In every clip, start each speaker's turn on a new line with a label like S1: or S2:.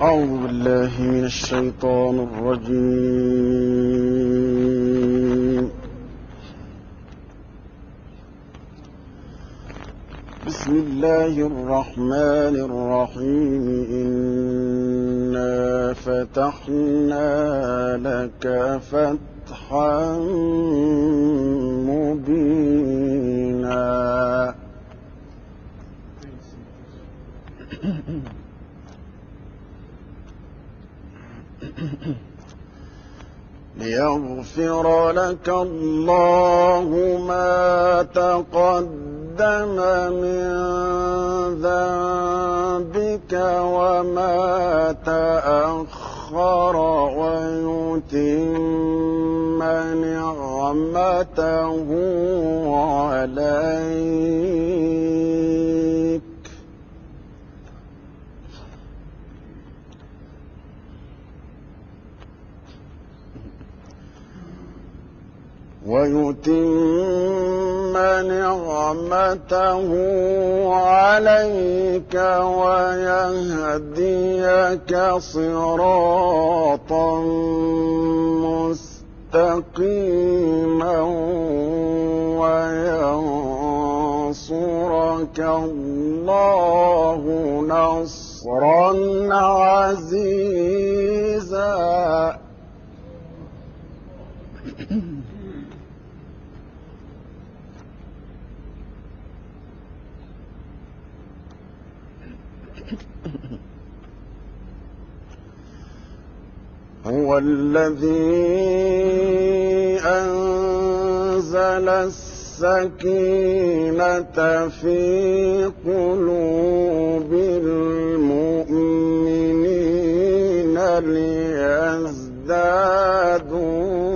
S1: أعوذ بالله من الشيطان الرجيم بسم الله الرحمن الرحيم إنا فتحنا لك فتحا مبينا لِيَغْفِرَ لَكَ اللَّهُ مَا تَقَدَّمَ مِن ذَنبِكَ وَمَا تَأَخَّرَ وَيُتِمَّ نِعْمَتَهُ عَلَيْكَ وَيُتِمَّ نِعْمَتَهُ عَلَيْكَ وَيَهْدِيَكَ صِرَاطًا مُّسْتَقِيمًا وَيَنصُرَكَ اللَّهُ نَصْرًا عَزِيزًا وَالَّذِي أَنزَلَ السَّكِينَةَ فِي قُلُوبِ الْمُؤْمِنِينَ لِيَزْدَادُوا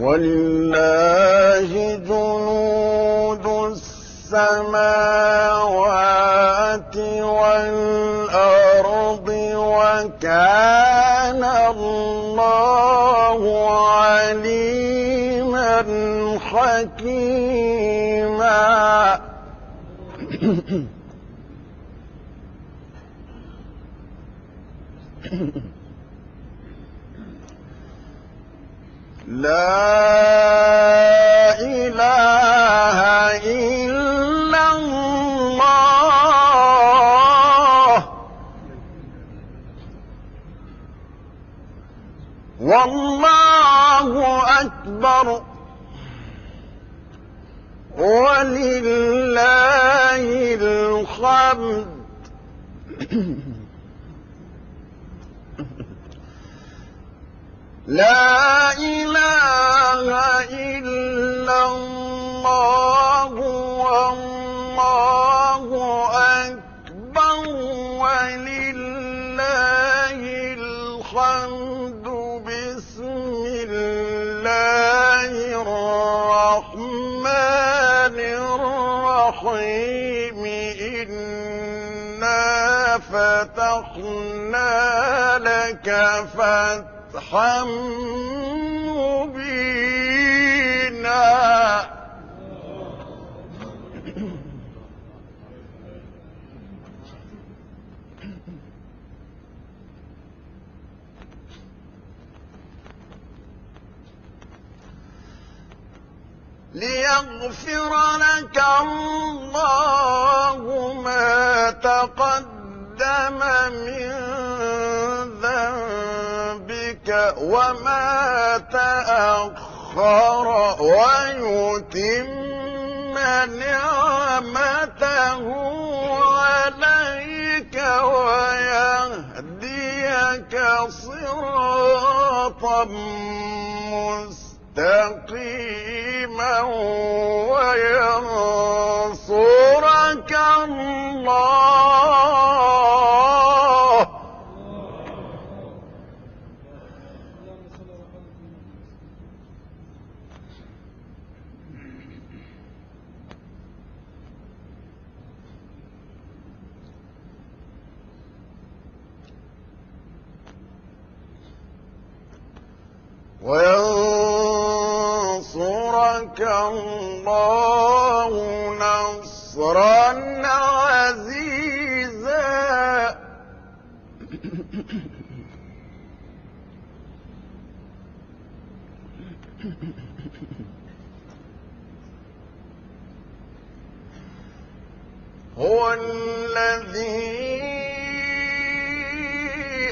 S1: وَلِلَّهِ جُنُودُ السَّمَاوَاتِ وَالْأَرْضِ ۚ وَكَانَ اللَّهُ عَلِيمًا حَكِيمًا لَا إِلَٰهَ إِلَّا اللَّهُ ۚ وَاللَّهُ أَكْبَرُ وَلِلَّهِ الْحَمْدُ لَا إِلَٰهَ إِلَّا اللَّهُ وَاللَّهُ أَكْبَرُ وَلِلَّهِ الْحَمْدُ بِسْمِ اللَّهِ الرَّحْمَٰنِ الرَّحِيمِ إِنَّا فَتَحْنَا لَكَ فتح وفتحا مبينا ليغفر لك الله ما تقدم من وما تأخر ويتم نعمته عليك ويهديك صراطا مستقيما وينصرك الله وَيَنصُرَكَ اللَّهُ نَصْرًا عَزِيزًا هو الذي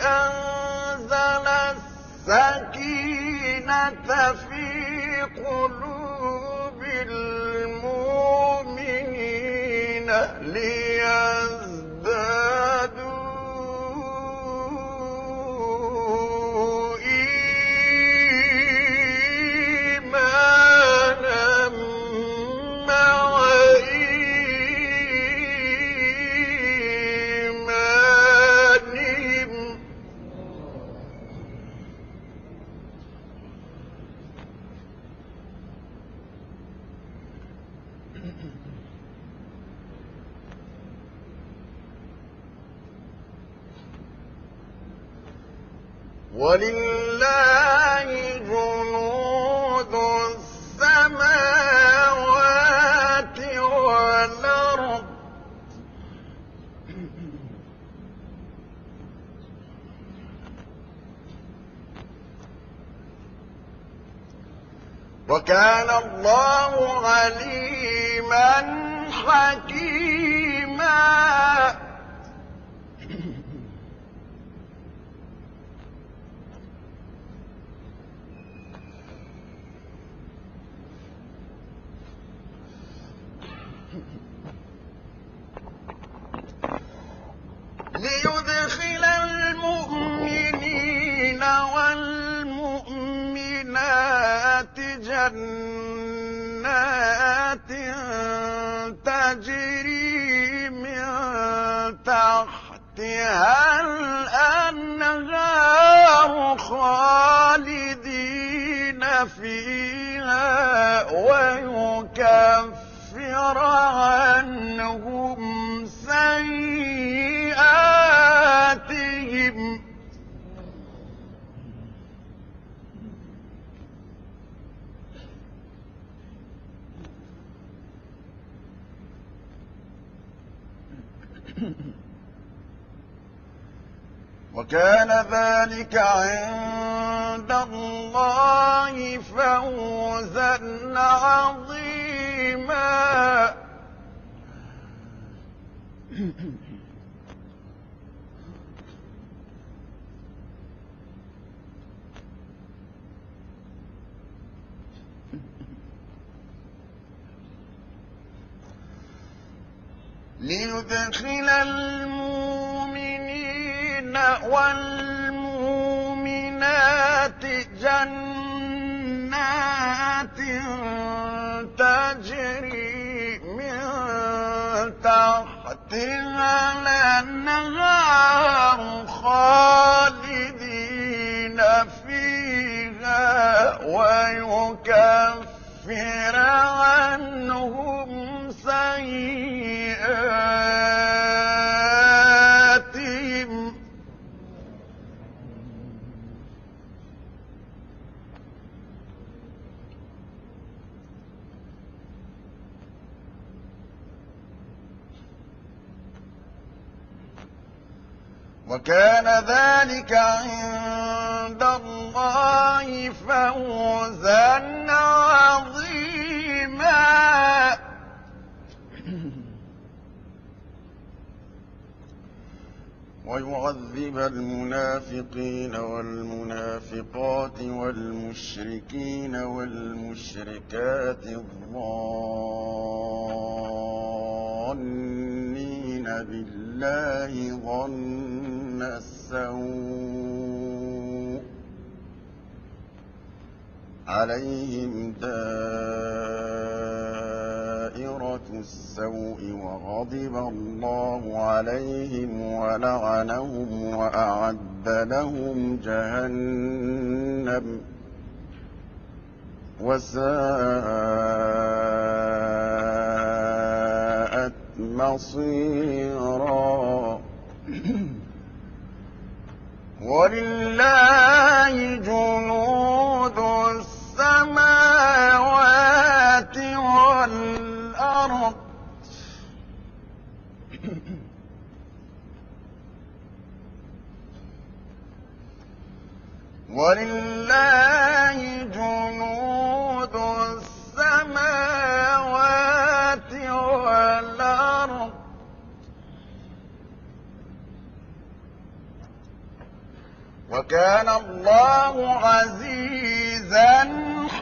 S1: أنزل السكينة لفضيله في قلوب المؤمنين ولله وَكَانَ اللَّهُ عَلِيمًا حَكِيمًا جنات تَجْرِي مِن تَحْتِهَا الْأَنْهَارُ خَالِدِينَ فِيهَا وَيُكَفِّرَ عَنْهُمْ سَيِّئَاتِهِمْ وَكَانَ ذَٰلِكَ عِندَ اللَّهِ فَوْزًا عَظِيمًا ليدخل الم وَالْمُؤْمِنَاتِ جَنَّاتٍ تَجْرِي مِن تَحْتِهَا الْأَنْهَارُ خَالِدِينَ فِيهَا وَيُكَفِّرَ ذلك عند الله فوزا عظيما ويعذب المنافقين والمنافقات والمشركين والمشركات الظانين بالله ظن السوء السوء عليهم دائرة السوء وغضب الله عليهم ولعنهم وأعد لهم جهنم وساءت مصيرا وَلِلَّهِ جُنُودُ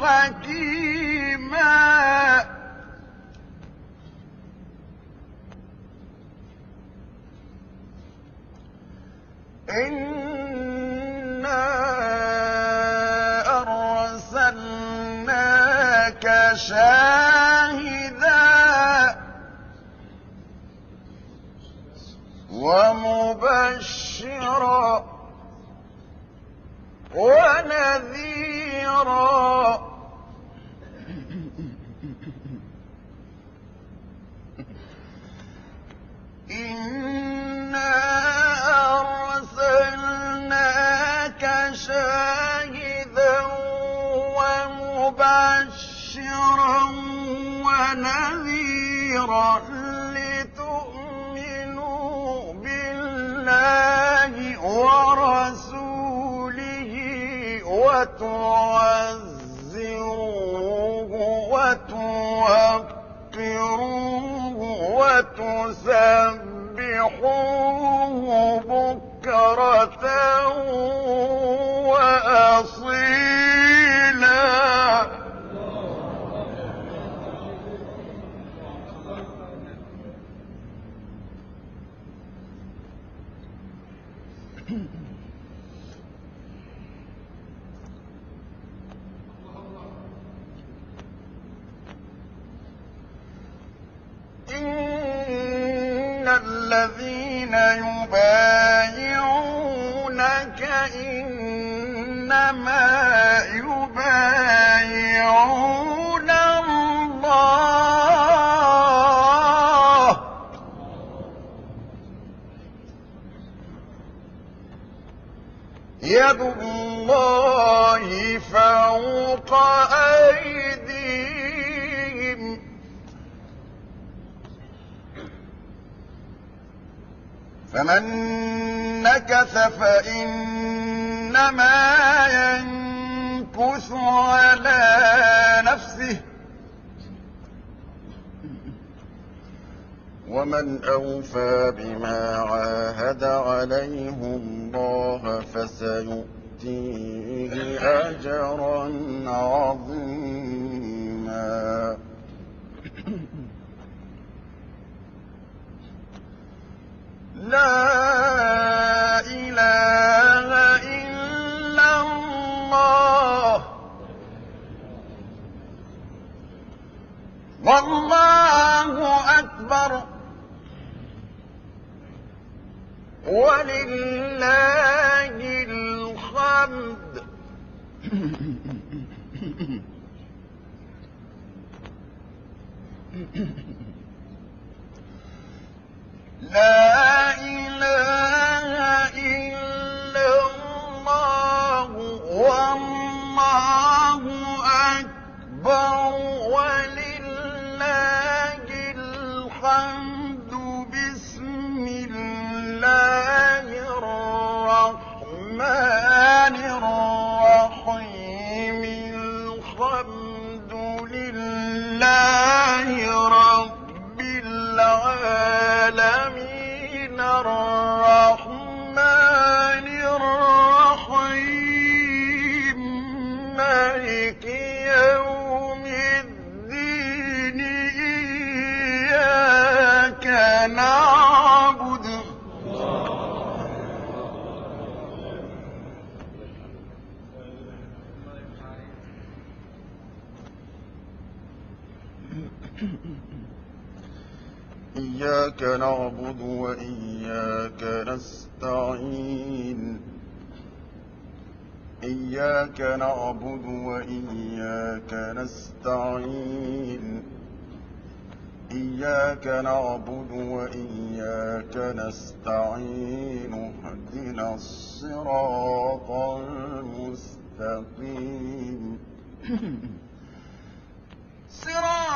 S1: حكيم تُوَقِّرُوهُ وَتُسَبِّحُوهُ بُكْرَةً وَأَصِيلًا الَّذِينَ يُبَايِعُونَكَ إِنَّمَا يُبَايِعُونَ اللَّهَ ۖ يَدُ اللَّهِ فَوْقَ فمن نكث فإنما ينكث على نفسه ومن أوفى بما عاهد عليه الله فسيؤتيه أجرا عظيما لا إياك نعبد وإياك نستعين إياك نعبد وإياك نستعين إياك نعبد وإياك نستعين اهدنا الصراط المستقيم صراط